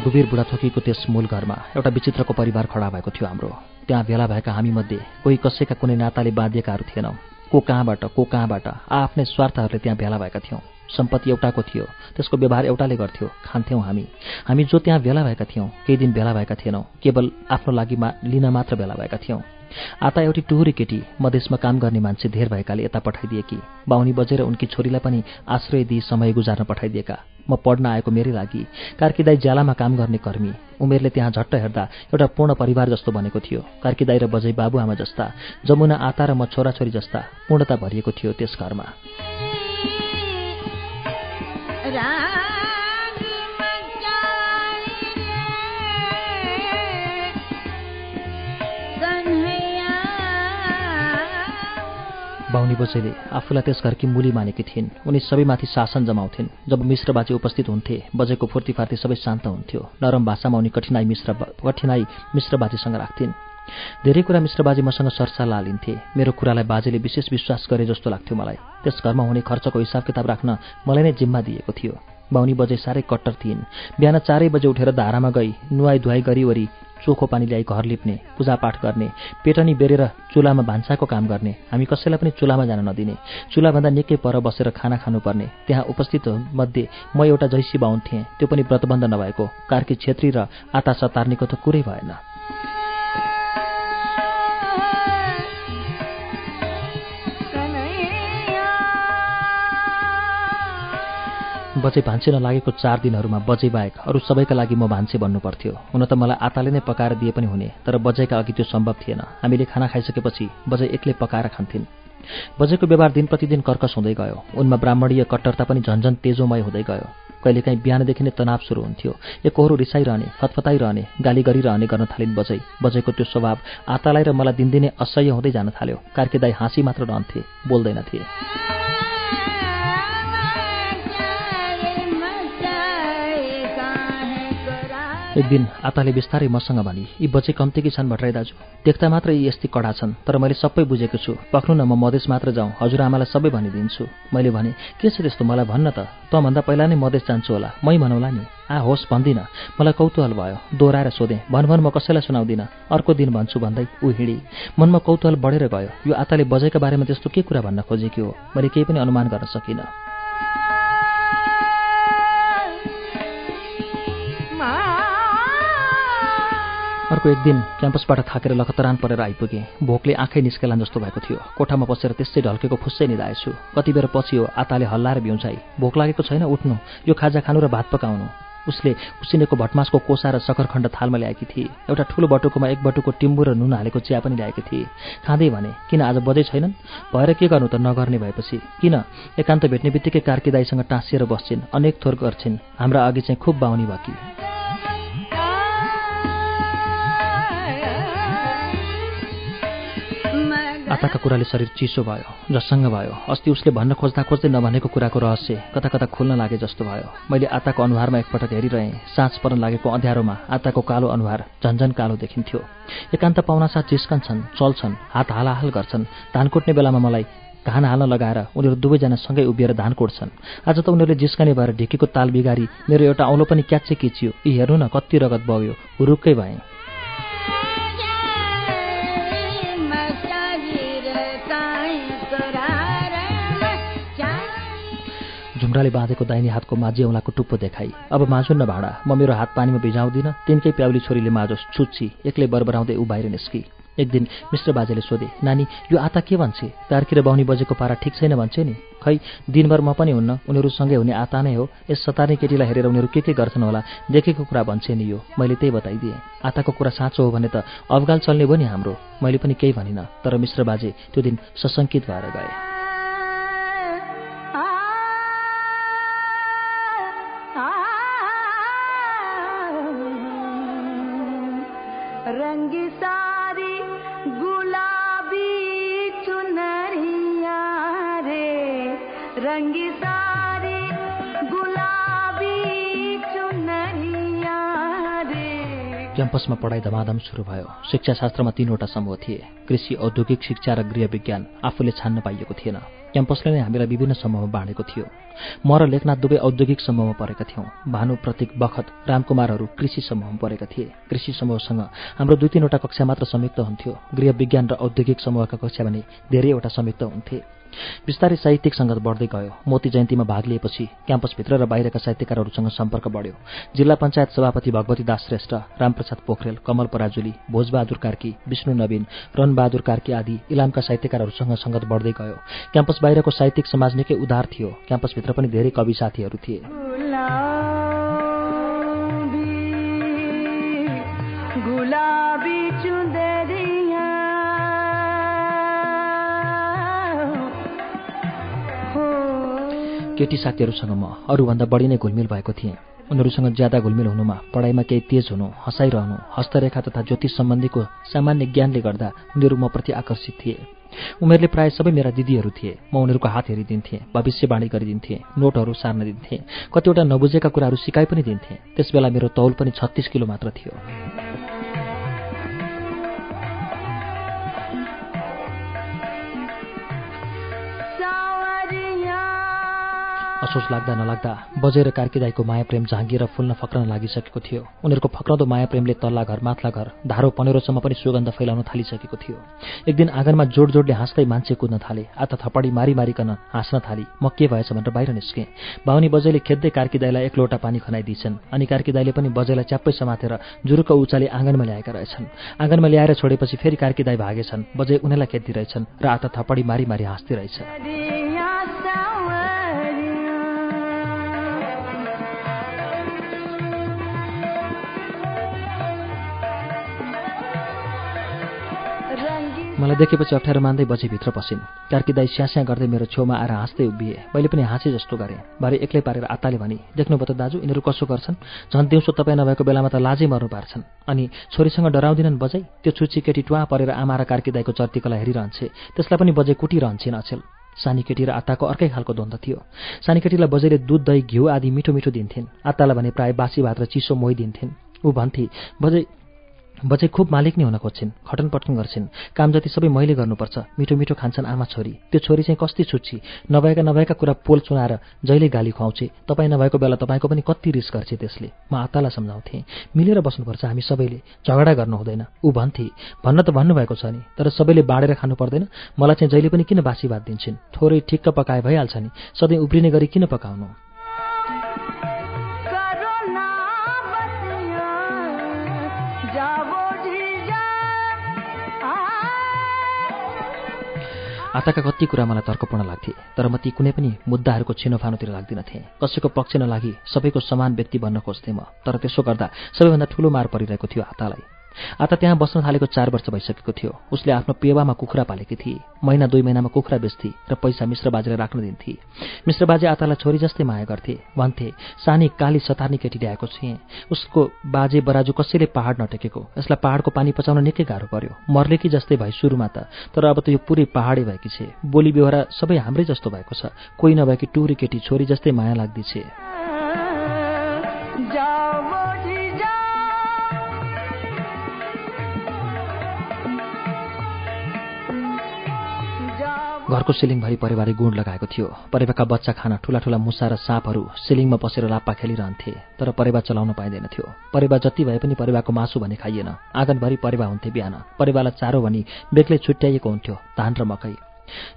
S2: रघुवीर बुढाथोकीको त्यस मूल घरमा एउटा विचित्रको परिवार खडा भएको थियो हाम्रो। त्यहाँ भेला भएका हामीमध्ये कोही कसैका कुनै नाताले बाँधिएकाहरू थिएनौँ। को कहाँबाट को कहाँबाट आफ्नै स्वार्थहरूले त्यहाँ भेला भएका थियौँ। सम्पत्ति एउटाको थियो त्यसको व्यवहार एउटाले गर्थ्यो खान्थ्यौँ हामी। हामी जो त्यहाँ भेला भएका थियौँ केही दिन भेला भएका थिएनौँ केवल आफ्नो लागि लिन मात्र भेला भएका थियौँ। आता एउटी टुहुरी केटी मधेसमा काम गर्ने मान्छे धेर भएकाले यता पठाइदिएकी। बाहुनी बजेर उनकी छोरीलाई पनि आश्रय दिई समय गुजार्न पठाइदिएका। म पढ्न आएको मेरै लागि। कार्कीदाई ज्यालामा काम गर्ने कर्मी। उमेरले त्यहाँ झट्ट हेर्दा एउटा पूर्ण परिवार जस्तो बनेको थियो। कार्कीदाई र बजै बाबुआमा जस्ता। जमुना आता र म छोराछोरी जस्ता। पूर्णता भरिएको थियो त्यस घरमा। बाहुनी बोजैले आफूलाई त्यस घरकी मुली मानेकी थिइन्। उनी सबैमाथि शासन जमाउँथिन्। जब मिश्र बाजे उपस्थित हुन्थे बजेको फुर्तीफार्ती सबै शान्त हुन्थ्यो। नरम भाषामा उनी कठिनाई मिश्र कठिनाई मिश्र बाजेसँग राख्थिन्। धेरै कुरा मिश्र बाजे मसँग सरसल्लाह लिन्थे मेरो कुरालाई बाजेले विशेष विश्वास गरे जस्तो लाग्थ्यो मलाई। त्यस घरमा हुने खर्चको हिसाब किताब राख्न मलाई नै जिम्मा दिएको थियो। बाहुनी बजे साह्रै कट्टर थिइन्। बिहान चारै बजे उठेर धारामा गई नुहाई धुवाई गरिवरी चोखो पानी ल्याई घर लिप्ने पूजापाठ गर्ने पेटनी बेरेर चुलामा भान्साको काम गर्ने। हामी कसैलाई पनि चुलामा जान नदिने। चुलाभन्दा निकै पर बसेर खाना खानुपर्ने। त्यहाँ उपस्थित मध्ये म एउटा जैसी बाहुन थिएँ। त्यो पनि व्रतबन्ध नभएको। कार्की छेत्री र आता सतार्नेको त कुरै भएन। बजे भान्से नलागेको चार दिनहरूमा बजे बाहेक अरू सबैका लागि म भान्से भन्नुपर्थ्यो। हुन त मलाई आताले नै पकाएर दिए पनि हुने तर बजेका अघि त्यो सम्भव थिएन। हामीले खाना खाइसकेपछि बजे एक्लै पकाएर खान्थिन्। बजेको व्यवहार दिन प्रतिदिन कर्कस हुँदै गयो। उनमा ब्राह्मणीय कट्टरता पनि झन्झन तेजोमय हुँदै गयो। कहिलेकाहीँ बिहानदेखि नै तनाव सुरु हुन्थ्यो। एकहोरो रिसाइरहने फतफताइरहने गाली गरिरहने गर्न थालिन् बजै बजेको त्यो स्वभाव आतालाई र मलाई दिनदिनै असह्य हुँदै जान थाल्यो। कार्केदाई हाँसी मात्र रहन्थे बोल्दैनथे एक दिन आताले बिस्तारै मसँग भनी यी बचे कम्ती कि छन् भट्टराई दाजु। देख्दा मात्र यी यस्तै कडा छन् तर मैले सबै बुझेको छु। पक्नु न म मधेस मात्र जाउँ हजुरआमालाई सबै भनिदिन्छु। मैले भने के छ त्यस्तो? मलाई भन्न त। तँभन्दा पहिला नै मधेस जान्छु होला। मै भनौँला नि। आ होस् भन्दिनँ। मलाई कौतूहल भयो। दोहोऱ्याएर सोधेँ भन भन म कसैलाई सुनाउँदिनँ। अर्को दिन भन्छु भन्दै ऊ हिँडी। मनमा कौतूहल बढेर गयो। यो आताले बजेका बारेमा त्यस्तो के कुरा भन्न खोजेकी हो? मैले केही पनि अनुमान गर्न सकिनँ। अर्को एक दिन क्याम्पसबाट थाकेर लखतरान परेर आइपुगेँ। भोकले आँखै निस्केला जस्तो भएको थियो। कोठामा बसेर त्यस्तै ढल्केको फुस्सै निधाएछु। कति बेर पछि हो आताले हल्लाएर बिउछाइ भोक लागेको छैन उठ्नु। यो खाजा खानु र भात पकाउनु। उसले उसिनेको भटमासको कोसा र सकरखण्ड थालमा ल्याएकी थिए। एउटा ठुलो बटुकोमा एक बटुको टिम्बु र नुन हालेको चिया पनि ल्याएकी थिए। खाँदै भने किन आज बजै छैनन्? भएर के गर्नु त नगर्ने भएपछि? किन? एकान्त भेट्ने बित्तिकै कार्कीदाईसँग टाँसिएर बस्छिन्। अनेक थोर गर्छिन्। हाम्रा अघि चाहिँ खुब बाहुनी भकी आताका कुराले शरीर चिसो भयो जससँग भयो। अस्ति उसले भन्न खोज्दा खोज्दै नभनेको कुराको रहस्य कता कता खुल्न लागे जस्तो भयो। मैले आताको अनुहारमा एकपटक हेरिरहेँ। साँझ पर्न लागेको अँध्यारोमा आताको कालो अनुहार झन्झन कालो देखिन्थ्यो। एकान्त पाहुनासाथ जिस्कन्छन् चल्छन् हात हालाहाल गर्छन्। धान कुट्ने बेलामा मलाई धान हाल्न लगाएर उनीहरू दुवैजना सँगै उभिएर धान कोट्छन् आज त उनीहरूले जिस्कने भएर ढिकीको ताल बिगारी मेरो एउटा औलो पनि क्याच्चे किचियो। यी हेर्नु न कति रगत बग्यो। हुरुक्कै भएँ। ढुङ्ग्राले बाँधेको दाहिने हातको माझी औँलाको टुप्पो देखाई। अब माझुन्न भाँडा म मेरो हात पानीमा भिजाउँदिनँ। तिनकै प्याउली छोरीले माझोस् छुच्ची एक्लै बरबराउँदै ऊ बाहिर निस्की। एक दिन मिश्र बाजेले सोधे नानी यो आता के भन्छे? तार्की र बाहुनी बजेको पारा ठिक छैन भन्छे नि? खै दिनभर म पनि हुन्न उनीहरूसँगै हुने आता नै हो। यस सतार्ने केटीलाई हेरेर उनीहरू के के गर्छन् होला? देखेको कुरा भन्छे नि यो। मैले त्यही बताइदिएँ। आताको कुरा साँचो हो भने त अवगाल चल्ने भयो नि हाम्रो। मैले पनि केही भनिनँ तर मिश्र बाजे त्यो दिन सशङ्कित भएर गए। क्याम्पसमा पढाइ धमाधम सुरु भयो। शिक्षाशास्त्रमा तीनवटा समूह थिए। कृषि औद्योगिक शिक्षा र गृह विज्ञान आफूले छान्न पाइएको थिएन। क्याम्पसले नै हामीलाई विभिन्न समूहमा बाँडेको थियो। म र लेखनाथ दुवै औद्योगिक समूहमा परेका थियौँ। भानु प्रतीक बखत रामकुमारहरू कृषि समूहमा परेका थिए। कृषि समूहसँग हाम्रो दुई तिनवटा कक्षा मात्र संयुक्त हुन्थ्यो। गृह विज्ञान र औद्योगिक समूहका कक्षा भने धेरैवटा संयुक्त हुन्थे। बिस्तारै साहित्यिक सङ्गत बढ्दै गयो। मोती जयन्तीमा भाग लिएपछि क्याम्पसभित्र र बाहिरका साहित्यकारहरूसँग सम्पर्क बढ्यो। जिल्ला पञ्चायत सभापति भगवती दास श्रेष्ठ रामप्रसाद पोखरेल कमल पराजुली भोजबहादुर कार्की विष्णु नवीन रनबहादुर कार्की आदि इलामका साहित्यकारहरूसँग सङ्गत बढ्दै गयो। क्याम्पस बाहिरको साहित्यिक समाज निकै उदार थियो। क्याम्पसभित्र पनि धेरै कवि साथीहरू थिए। केटी साथीहरूसँग म अरूभन्दा बढी नै घुलमिल भएको थिएँ। उनीहरूसँग ज्यादा घुलमिल हुनुमा पढाइमा केही तेज हुनु हँसाइरहनु हस्तरेखा तथा ज्योतिष सम्बन्धीको सामान्य ज्ञानले गर्दा उनीहरू म प्रति आकर्षित थिए। उमेरले प्रायः सबै मेरा दिदीहरू थिए। म उनीहरूको हात हेरिदिन्थेँ भविष्यवाणी गरिदिन्थेँ नोटहरू सार्न दिन्थेँ कतिवटा नबुझेका कुराहरू सिकाइ पनि दिन्थेँ। त्यसबेला मेरो तौल पनि छत्तिस किलो मात्र थियो। असोज लाग्दा नलाग्दा बजेर कार्कीदाईको माया प्रेम झाँगिएर फुल्न फक्रन लागिसकेको थियो। उनीहरूको फक्रदो माया प्रेमले तल्ला घर माथला घर धारो पनेरोसम्म पनि सुगन्ध फैलाउन थालिसकेको थियो। एक दिन आँगनमा जोड जोडले हाँस्दै मान्छे कुद्न थाले आत थपडी मारी मारिकन हाँस्न थाली म के भएछ भनेर बाहिर निस्केँ। बाहुनी बजैले खेद्दै कार्कीदाईलाई एक लोटा पानी खनाइदिन्छन् अनि कार्कीदाईले पनि बजैलाई च्याप्पै समातेर जुरुको उचाले आँगनमा ल्याएका रहेछन्। आँगनमा ल्याएर छोडेपछि फेरि कार्कीदाई भागेछन् बजै उनीलाई खेद्दिरहेछन् र आत थपडी मारी मारी हाँस्दै मलाई देखेपछि अप्ठ्यारो मान्दै बजे भित्र पसिन्। कार्की दाई स्यास्या गर्दै मेरो छेउमा आएर हाँस्दै उभिए। मैले पनि हाँसे जस्तो गरेँ। भरे एक्लै पारेर आत्ताले भने देख्नुभयो त दाजु यिनीहरू कसो गर्छन्? झन् दिउँसो तपाईँ नभएको बेलामा त लाजै मर्नु पार्छन्। अनि छोरीसँग डराउँदिनन् बजै? त्यो छुच्ची केटी टुवा परेर आमा र कार्की दाईको चर्तीकला हेरिरहन्छे। त्यसलाई पनि बजै कुटिरहन्छन् अचेल। सानी केटी र आत्ताको अर्कै खालको द्वन्द थियो। सानी केटीलाई बजैले दुध दही घिउ आदि मिठो मिठो दिन्थिन्। आत्तालाई भने प्रायः बासी भात र चिसो मोही दिन्थिन् ऊ भन्थे बजै बजे खुब मालिक नै हुन खोज्छिन् खटन पटन गर्छिन्। काम जति सबै मैले गर्नुपर्छ। मिठो मिठो खान्छन् आमा छोरी। त्यो छोरी चाहिँ कस्ती छुच्ची। नभएका नभएका कुरा पोल चुनाएर जहिले गाली खुवाउँछे तपाईँ नभएको बेला तपाईँको पनि कति रिस गर्छ त्यसले। म आत्तालाई सम्झाउँथेँ। मिलेर बस्नुपर्छ हामी सबैले। झगडा गर्नु हुँदैन। ऊ भन्थे भन्न त भन्नुभएको छ नि तर सबैले बाँडेर खानु पर्दैन। मलाई चाहिँ जहिले पनि किन बासी भात दिन्छन्? थोरै ठिक्क पकाए भइहाल्छ नि। सधैँ उब्रिने गरी किन पकाउनु? आताका कति कुरा मलाई तर्कपूर्ण लाग्थे तर म ती कुनै पनि मुद्दाहरूको छिनोफानोतिर लाग्दिनथेँ। कसैको पक्ष नलागी सबैको समान व्यक्ति बन्न खोज्थेँ म तर त्यसो गर्दा सबैभन्दा ठुलो मार परिरहेको थियो हातालाई। आता त्यहाँ बस्न थालेको चार वर्ष भइसकेको थियो। उसले आफ्नो पेवामा कुखुरा पालेकी थिए महिना दुई महिनामा कुखुरा बेच्थे र पैसा मिश्र बाजेलाई राख्न दिन्थे। मिश्र बाजे आतालाई छोरी जस्तै माया गर्थे। भन्थे सानी काली सतार्नी केटी ल्याएको थिएँ उसको बाजे बराजु कसैले पहाड नटेकेको। यसलाई पहाडको पानी पचाउन निकै गाह्रो पर्यो। मर्लेकी जस्तै भए सुरुमा त। तर अब त यो पुरै पहाडै भएकी छे। बोली बेहोरा सबै हाम्रै जस्तो भएको छ। कोही नभएकी टुरी केटी छोरी जस्तै माया लाग्दैछे घरको सिलिङभरि परिवारले गुण लगाएको थियो। परेवाका बच्चा खाना ठुला ठुला मुसा र साँपहरू सिलिङमा बसेर लाप्पा खेलिरहन्थे तर परेवा चलाउन पाइँदैन थियो। परेवा जति भए पनि परेवाको मासु भने खाइएन। आँगनभरि परेवा हुन्थे बिहान। परेवालाई चारो भनी बेग्लै छुट्याइएको हुन्थ्यो धान र मकै।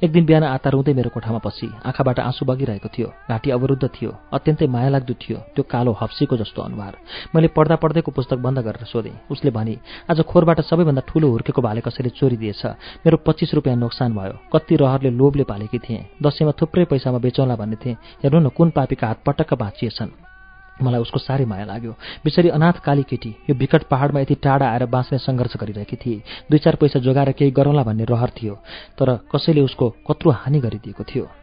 S2: एक दिन बिहान आता रुँदै मेरो कोठामा पसी। आँखाबाट आँसु बगिरहेको थियो। घाँटी अवरुद्ध थियो। अत्यन्तै माया लाग्दो थियो। त्यो कालो हप्सीको जस्तो अनुहार। मैले पढ्दा पढ्दैको पुस्तक बन्द गरेर सोधेँ। उसले भने आज खोरबाट सबैभन्दा ठूलो हुर्केको भाले कसरी चोरी दिएछ? मेरो पच्चिस रुपियाँ नोक्सान भयो। कति रहरले लोभले पालेकी थिएँ। दसैँमा थुप्रै पैसामा बेचौँला भन्ने थिएँ। हेर्नु न कुन पापीका हात पटक्क बाँचिएछन् मलाई उसको साह्रै माया लाग्यो। बिचरी अनाथ काली केटी यो विकट पहाडमा यति टाढा आएर बाँच्ने सङ्घर्ष गरिरहेकी थिए। दुई चार पैसा जोगाएर केही गरौँला भन्ने रहर थियो तर कसैले उसको कत्रो हानि गरिदिएको थियो।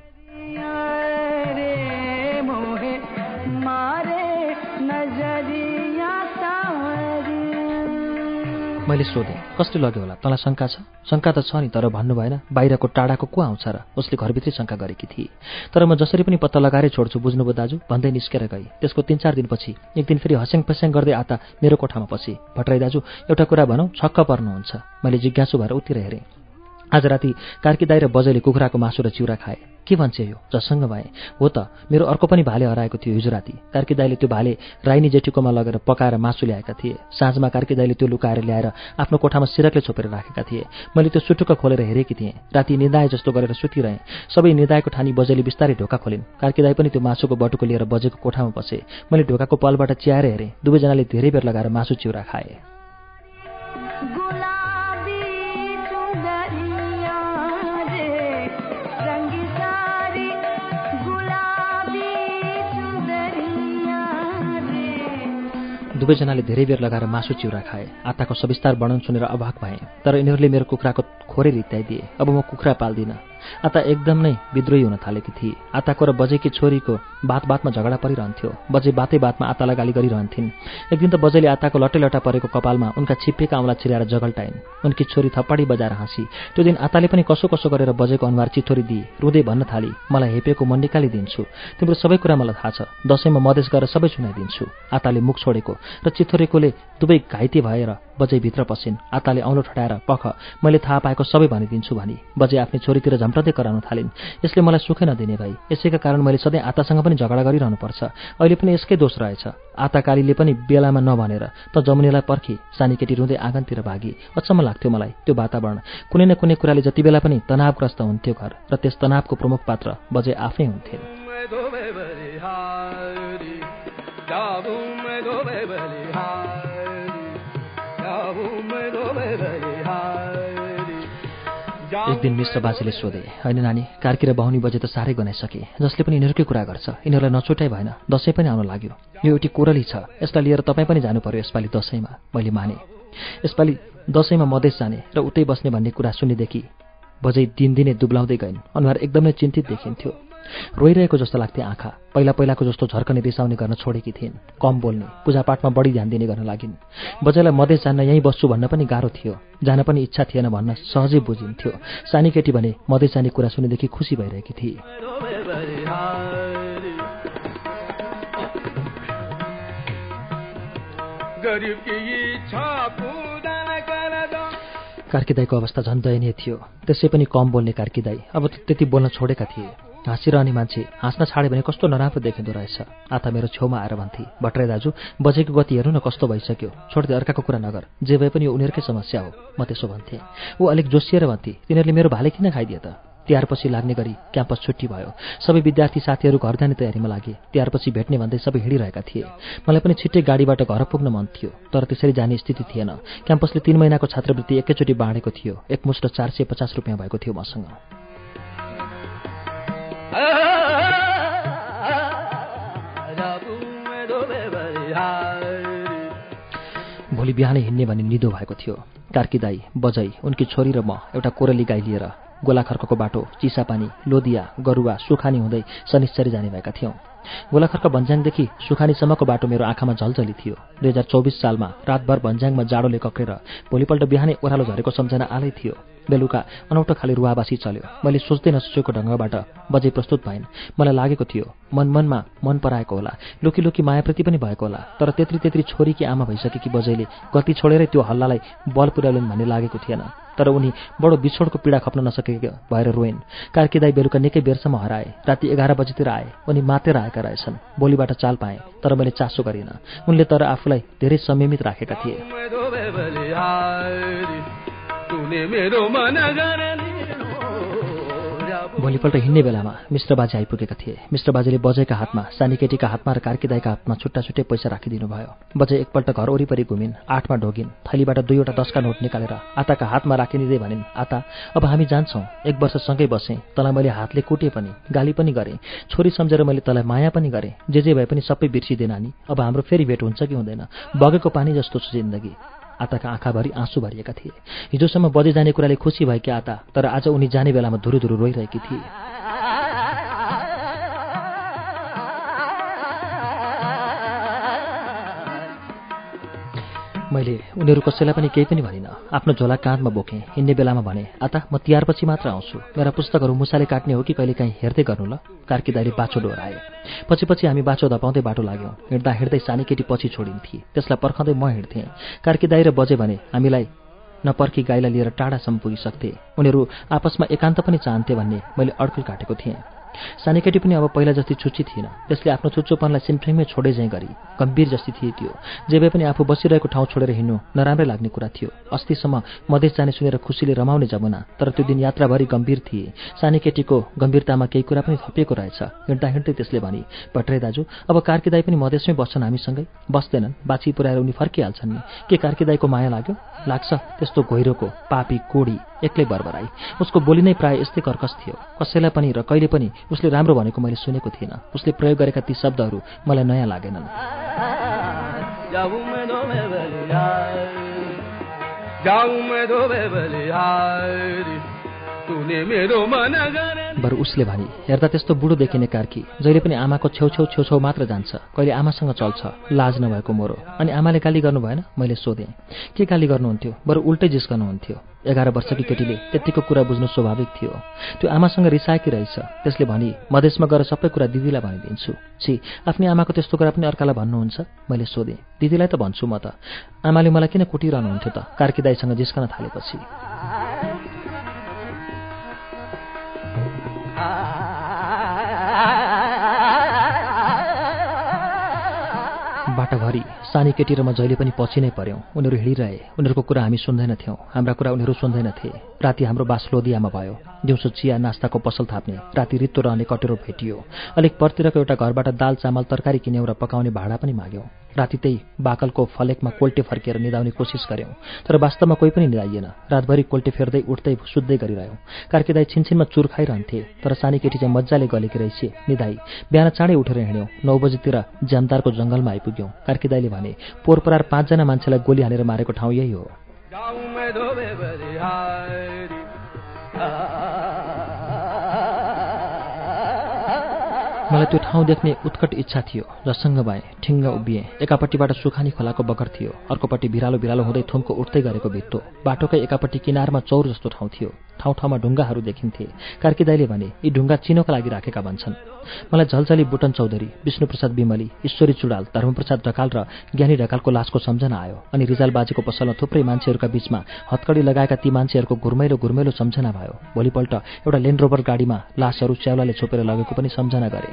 S2: मैले सोधेँ कसले लग्यो होला? तँलाई शङ्का छ? शङ्का त छ नि तर भन्नु भएन बाहिरको टाढाको को आउँछ र? उसले घरभित्रै शङ्का गरेकी थिए। तर म जसरी पनि पत्ता लगाएरै छोड्छु बुझ्नुभयो दाजु? भन्दै निस्केर गएँ। त्यसको तिन चार दिनपछि एक दिन फेरि हस्याङ पस्याङ गर्दै आता मेरो कोठामा पछि भट्टराई दाजु एउटा कुरा भनौँ छक्क पर्नुहुन्छ। मैले जिज्ञासु भएर उतिर हेरेँ। आज राति कार्की दाई र बजैले कुखुराको मासु र चिउरा खाए। के भन्छ यो? जससँग भए। हो त मेरो अर्को पनि भाले हराएको थियो हिजो राति कार्की दाईले त्यो भाले राइनी जेठीकोमा लगेर पकाएर मासु ल्याएका थिए। साँझमा कार्की दाईले त्यो लुकाएर ल्याएर आफ्नो कोठामा सिरकले छोपेर राखेका थिए। मैले त्यो सुटुक्क खोलेर हेरेकी थिएँ। राति निदाए जस्तो गरेर सुतिरहेँ। सबै निदाएको ठानी बजेले बिस्तारै ढोका खोलिन्। कार्की दाई पनि त्यो मासुको बटुको लिएर बजेको कोठामा बसे। मैले ढोकाको पलबाट च्याएर हेरेँ। दुवैजनाले धेरै बेर लगाएर मासु चिउरा खाए। दुवैजनाले धेरै बेर लगाएर मासु चिउरा खाए। आताको सविस्तार वर्णन सुनेर अभाग भए। तर यिनीहरूले मेरो कुखुराको खोरै रित्याइदिए। अब म कुखुरा पाल्दिनँ। आता एकदम नै विद्रोही हुन थालेकी थिए। आताको र बजेकी छोरीको बात बातमा झगडा परिरहन्थ्यो। बजे बातै बातमा आतालाई गाली गरिरहन्थिन्। एक दिन त बजेले आताको लट्टा परेको कपालमा उनका छिप्पेका औँला छिराएर जगल्टाइन्। उनकी छोरी थप्पडी बजाएर हाँसी। त्यो दिन आताले पनि कसो कसो गरेर बजेको अनुहार चिथोरी दिए। रुँदै भन्न थाली मलाई हेपेको मन निकालिदिन्छु। तिम्रो सबै कुरा मलाई थाहा छ। दसैँमा मधेस गरेर सबै सुनाइदिन्छु। आताले मुख छोडेको र चिथोरेकोले दुवै घाइते भएर बजै भित्र पसिन्। आताले औँलो ठटाएर पख मैले थाहा पाएको सबै भनिदिन्छु भनी। बजे आफ्नै छोरीतिर झम्टाउँदै कराउन थालिन्। यसले मलाई सुखै नदिने भाइ यसैका कारण मैले सधैँ आतासँग पनि झगडा गरिरहनुपर्छ। अहिले पनि यसकै दोष रहेछ। आताकालीले पनि बेलामा नभनेर त जमुनीलाई पर्खी सानी केटी रुँदै आँगनतिर भागी। अचम्म लाग्थ्यो मलाई त्यो वातावरण। कुनै न कुनै कुराले जति बेला पनि तनावग्रस्त हुन्थ्यो घर र त्यस तनावको प्रमुख पात्र बजे आफै हुन्थे एक दिन मिश्र बाजेले सोधे होइन नानी कार्की र बाहुनी बजे त साह्रै गनाइसके। जसले पनि यिनीहरूकै कुरा गर्छ यिनीहरूलाई नछुटाइ भएन दसैँ पनि आउन लाग्यो। यो एउटी कोरली छ यसलाई लिएर तपाईँ पनि जानु पर्यो यसपालि दसैँमा। मैले माने यसपालि दसैँमा मधेस जाने र उतै बस्ने भन्ने कुरा सुनेदेखि बजै दिनदिनै दुब्लाउँदै गइन्। अनुहार एकदमै चिन्तित देखिन्थ्यो। रोइरहेको जस्तो लाग्थ्यो आँखा। पहिला पहिलाको जस्तो झर्कने रिसाउने गर्न छोडेकी थिइन्। कम बोल्ने पूजापाठमा बढी ध्यान दिने गर्न लागिन्। बजारलाई मधेस जान्न यहीँ बस्छु भन्न पनि गाह्रो थियो। जान पनि इच्छा थिएन भन्न सहजै बुझिन्थ्यो। सानी केटी भने मधेस जाने कुरा सुनेदेखि खुसी भइरहेकी थिए। कार्कीदाईको अवस्था झन् दयनीय थियो। त्यसै पनि कम बोल्ने कार्कीदाई अब त त्यति बोल्न छोडेका थिए। हाँसिरहने मान्छे हाँस्न छाड्यो भने कस्तो नराम्रो देखिँदो रहेछ। आता मेरो छेउमा आएर भन्थे भट्टराई दाजु बजेको गति हेर्नु न कस्तो भइसक्यो। छोड्दै अर्काको कुरा नगर। जे भए पनि यो उनीहरूकै समस्या हो। म त्यसो भन्थेँ। ऊ अलिक जोसिएर भन्थे तिनीहरूले मेरो भाले किन खाइदिए त? तिहारपछि लाग्ने गरी क्याम्पस छुट्टी भयो। सबै विद्यार्थी साथीहरू घर जाने तयारीमा लागे। तिहारपछि भेट्ने भन्दै सबै हिँडिरहेका थिए। मलाई पनि छिट्टै गाडीबाट घर पुग्न मन थियो तर त्यसरी जाने स्थिति थिएन। क्याम्पसले तीन महिनाको छात्रवृत्ति एकैचोटि बाँडेको थियो। एकमुष्ट चार सय पचास रुपियाँ भएको थियो मसँग। भोलि बिहानै हिँड्ने भनी निदो भएको थियो। कार्की दाई बजै उनकी छोरी र म एउटा कोरली गाई लिएर गोलाखर्कको बाटो चिसापानी लोदिया गरुवा सुखानी हुँदै शनिश्चरी जाने भएका थियौँ। गोलाखर्क भन्ज्याङदेखि सुखानीसम्मको बाटो मेरो आँखामा झल्झली थियो। दुई हजार चौबिस सालमा रातभर भन्ज्याङमा जाडोले कक्रेर भोलिपल्ट बिहानै ओह्रालो झरेको सम्झना आलै थियो। बेलुका अनौठो खाले रुवाबासी चल्यो। मैले सोच्दै नसोचेको ढङ्गबाट बजे प्रस्तुत भइन् मलाई लागेको थियो मन मनमा मन पराएको होला। लुकी लुकी मायाप्रति पनि भएको होला। तर त्यत्रि त्यत्रि छोरीकी आमा भइसकेकी बजैले गति छोडेरै त्यो हल्लालाई बल पुर्याउलिन् भन्ने लागेको थिएन। तर उनी बडो बिछोडको पीडा खप्न नसकेको भएर रोइन् कार्कीदाई बेलुका निकै बेरसम्म हराए। राति एघार बजीतिर आए। उनी मातेर आएका रहेछन्। बोलीबाट चाल पाएँ तर मैले चासो गरिनँ। उनले तर आफूलाई धेरै संयमित राखेका थिए। भोलिपल्ट हिँड्ने बेलामा मिश्र बाजे आइपुगेका थिए। मिश्र बाजेले बजेका हातमा सानी केटीका हातमा र कार्कीदाईका हातमा छुट्टा छुट्टै पैसा राखिदिनु भयो। बजे एकपल्ट घर वरिपरि घुमिन् आठमा ढोगिन् थैलीबाट दुईवटा दसका नोट निकालेर आताका हातमा राखिदिँदै भनिन् आता अब हामी जान्छौँ। एक वर्षसँगै बसेँ। तँलाई मैले हातले कुटे पनि गाली पनि गरेँ। छोरी सम्झेर मैले तँलाई माया पनि गरेँ। जे जे भए पनि सबै बिर्सिँदै नानी। अब हाम्रो फेरि भेट हुन्छ कि हुँदैन। बगेको पानी जस्तो छ जिन्दगी। आताका आँखाभरि आँसु भरिएका थिए। हिजोसम्म बजे जाने कुराले खुसी भएकी आता तर आज उनी जाने बेलामा धुरु धुरु रोइरहेकी थिए। मैले उनीहरू कसैलाई पनि केही पनि भनिनँ। आफ्नो झोला काँधमा बोकेँ। हिँड्ने बेलामा भने आता म तिहारपछि मात्र आउँछु। मेरा पुस्तकहरू मुसाले काट्ने हो कि कहिले काहीँ हेर्दै गर्नु ल? कार्की दाइले बाछो डोराए पछि पछि हामी बाछो धपाउँदै बाटो लाग्यौँ। हिँड्दा हिँड्दै सानी केटी पछि छोडिन्थे। त्यसलाई पर्खाउँदै म हिँड्थेँ। कार्की दाइ र बजे भने हामीलाई नपर्खी गाईलाई लिएर टाढासम्म पुगिसक्थे उनीहरू आपसमा एकान्त पनि चाहन्थे भन्ने मैले अड्कुल काटेको थिएँ। सानी केटी पनि अब पहिला जति छुच्ची थिएन। त्यसले आफ्नो छुच्चोपनलाई सिमफ्रेङमै छोडे चाहिँ गरी। गम्भीर जस्तै थिए त्यो। जे भए पनि आफू बसिरहेको ठाउँ छोडेर हिँड्नु नराम्रै लाग्ने कुरा थियो। अस्तिसम्म मधेस जाने सुनेर खुसीले रमाउने जमुना तर त्यो दिन यात्राभरि गम्भीर थिए। सानी केटीको गम्भीरतामा केही कुरा पनि थपिएको रहेछ। हिँड्दा हिँड्दै त्यसले भनी भट्टरे दाजु अब कार्कीदाई पनि मधेसमै बस्छन् हामीसँगै। बस्दैनन् बाछी पुऱ्याएर उनी फर्किहाल्छन् नि। के कार्कीदाईको माया लाग्यो? लाग्छ त्यस्तो घोइरोको पापी कोडी एक्लै बरबराई। उसको बोली नै प्राय यस्तै कर्कस थियो। कसैलाई पनि र कहिले पनि उसले राम्रो भनेको मैले सुनेको थिइनँ उसले प्रयोग गरेका ती शब्दहरू मलाई नयाँ लागेनन्। बरु उसले भने हेर्दा त्यस्तो बुढो देखिने कार्की जहिले पनि आमाको छेउछेउ छेउछेउ मात्र जान्छ कहिले आमासँग चल्छ लाज नभएको मोरो। अनि आमाले गाली गर्नु भएन मैले सोधेँ के गाली गर्नुहुन्थ्यो? बरु उल्टै जिस्कनुहुन्थ्यो। एघार वर्षकी केटीले त्यत्तिको कुरा बुझ्नु स्वाभाविक थियो। त्यो आमासँग रिसाएकी रहेछ। त्यसले भनी मधेसमा गएर सबै कुरा दिदीलाई भनिदिन्छु। छि आफ्नै आमाको त्यस्तो कुरा पनि अर्कालाई भन्नुहुन्छ मैले सोधेँ दिदीलाई त भन्छु म त। आमाले मलाई किन कुटिरहनुहुन्थ्यो त? कार्की दाईसँग जिस्कन थालेपछि। बाटोभरि सानी केटी र म जहिले पनि पछि नै पऱ्यौँ उनीहरू हिँडिरहे। उनीहरूको कुरा हामी सुन्दैनथ्यौँ। हाम्रा कुरा उनीहरू सुन्दैनथे। राति हाम्रो बास लोदियामा भयो। दिउँसो चिया नास्ताको पसल थाप्ने राति रित्तो रहने कटेरो भेटियो। अलिक परतिरको एउटा घरबाट दाल चामल तरकारी किन्यौँ र पकाउने भाडा पनि माग्यौँ। राति त्यही बाकलको फलेकमा कोल्टे फर्किएर निधाउने कोसिस गऱ्यौँ तर वास्तवमा कोही पनि निधाइएन रातभरि कोल्टे फेर्दै उठ्दै सुत्दै गरिरह्यौँ। कार्कीदाई छिनछिनमा चुर खाइरहन्थे तर सानी केटी चाहिँ मजाले गलेकी रहेछ। निधाई बिहान चाँडै उठेर हिँड्यौँ। नौ बजीतिर ज्यामदारको जङ्गलमा आइपुग्यौँ। कार्कीदाईले भने पोरपरार पाँचजना मान्छेलाई गोली हालेर मारेको ठाउँ यही हो। मलाई त्यो ठाउँ देख्ने उत्कट इच्छा थियो जससँग भए ठिङ्ग उभिएँ। एकापट्टिबाट सुखानी खोलाको बगर थियो। अर्कोपट्टि भिरालो भिरालो हुँदै थुम्को उठ्दै गरेको भित्तो। बाटोकै एकापट्टि किनारमा चौर जस्तो ठाउँ थियो। ठाउँ ठाउँमा ढुङ्गाहरू देखिन्थे कार्की दाईले भने यी ढुङ्गा चिनोका लागि राखेका भन्छन् मलाई झलझली बुटन चौधरी विष्णुप्रसाद विमली ईश्वरी चुडाल धर्मप्रसाद ढकाल र ज्ञानी ढकालको लासको सम्झना आयो अनि रिजाल बाजेको पसलमा थुप्रै मान्छेहरूका बीचमा हत्कडी लगाएका ती मान्छेहरूको घुर्मेलो घुर्मेलो सम्झना भयो भोलिपल्ट एउटा ल्यान्ड रोभर गाडीमा लासहरू च्याउलाले छोपेर लगेको पनि सम्झना गरे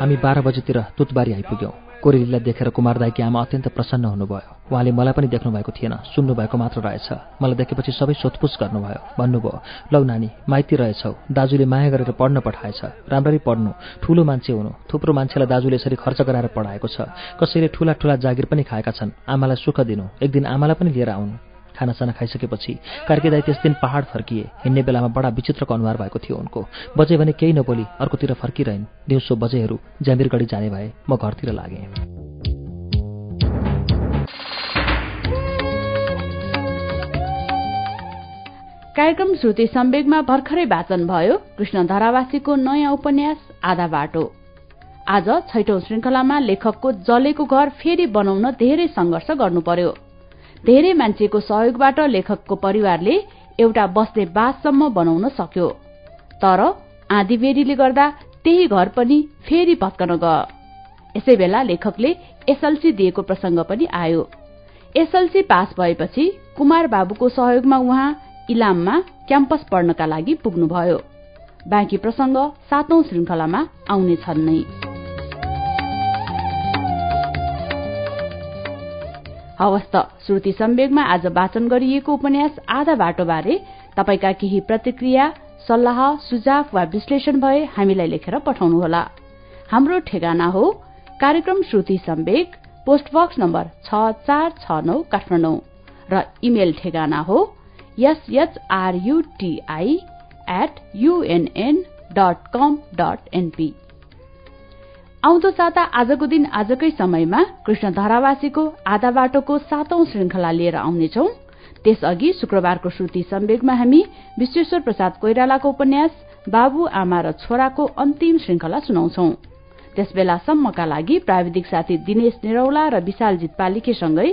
S2: हामी बाह्र बजीतिर तुतबारी आइपुग्यौँ। कोरेलीलाई देखेर कुमार दाईकी आमा अत्यन्त प्रसन्न हुनुभयो। उहाँले मलाई पनि देख्नु भएको थिएन सुन्नु भएको मात्र रहेछ। मलाई देखेपछि सबै सोधपुछ गर्नुभयो। भन्नुभयो लौ नानी माइती रहेछौ। दाजुले माया गरेर पढ्न पठाएछ। राम्ररी पढ्नु। ठुलो मान्छे हुनु। थुप्रो मान्छेलाई दाजुले यसरी खर्च गराएर पढाएको छ। कसैले ठुला ठुला जागिर पनि खाएका छन्। आमालाई सुख दिनु। एक दिन आमालाई पनि लिएर आउनु। खानासाना खाइसकेपछि कार्के दाई त्यस दिन पहाड फर्किए। हिँड्ने बेलामा बडा विचित्रको अनुहार भएको थियो उनको। बजे भने केही नबोली अर्कोतिर फर्किरहन्। दिउँसो बजेहरू ज्यामिरगढी जाने भए म घरतिर लागेँ।
S1: कार्यक्रम श्रुति सम्वेगमा भर्खरै वाचन भयो। कृष्ण धरावासीको नयाँ उपन्यास आधा बाटो। आज छैटौं श्रृंखलामा लेखकको जलेको घर फेरि बनाउन धेरै संघर्ष गर्नु पर्यो। धेरै मान्छेको सहयोगबाट लेखकको परिवारले एउटा बस्ने बाससम्म बनाउन सक्यो। तर आँधीबेरीले गर्दा त्यही घर पनि फेरि भत्कन गयो। यसै बेला लेखकले एसएलसी दिएको प्रसंग पनि आयो। एसएलसी पास भएपछि कुमार बाबुको सहयोगमा उहाँ इलाममा क्याम्पस पढ्नका लागि पुग्नुभयो। बाँकी प्रसंग सातौं श्रृंखलामा आउनेछन् नै। हवस् त श्रुति सम्वेगमा आज वाचन गरिएको उपन्यास आधा बाटोबारे तपाईँका केही प्रतिक्रिया सल्लाह सुझाव वा विश्लेषण भए हामीलाई लेखेर पठाउनुहोला। हाम्रो ठेगाना हो कार्यक्रम श्रुति सम्वेक पोस्टबक्स नम्बर छ चार छ नौ काठमाडौँ। र इमेल ठेगाना हो SHRUTI at UNN dot com dot NP आउँदो साता आजको दिन आजकै समयमा कृष्ण धरावासीको आधा बाटोको सातौं श्रृंखला लिएर आउनेछौ। त्यसअघि शुक्रबारको श्रुति सम्वेगमा हामी विश्वेश्वर प्रसाद कोइरालाको उपन्यास बाबु आमा र छोराको अन्तिम श्रृंखला सुनाउँछौ। त्यसबेलासम्मका लागि प्राविधिक साथी दिनेश निरौला र विशालजित पालिकेसँगै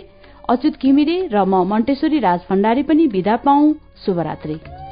S1: अच्युत किमिरे र म मण्टेश्वरी राज भण्डारी पनि विदा पाउ शुभरात्री।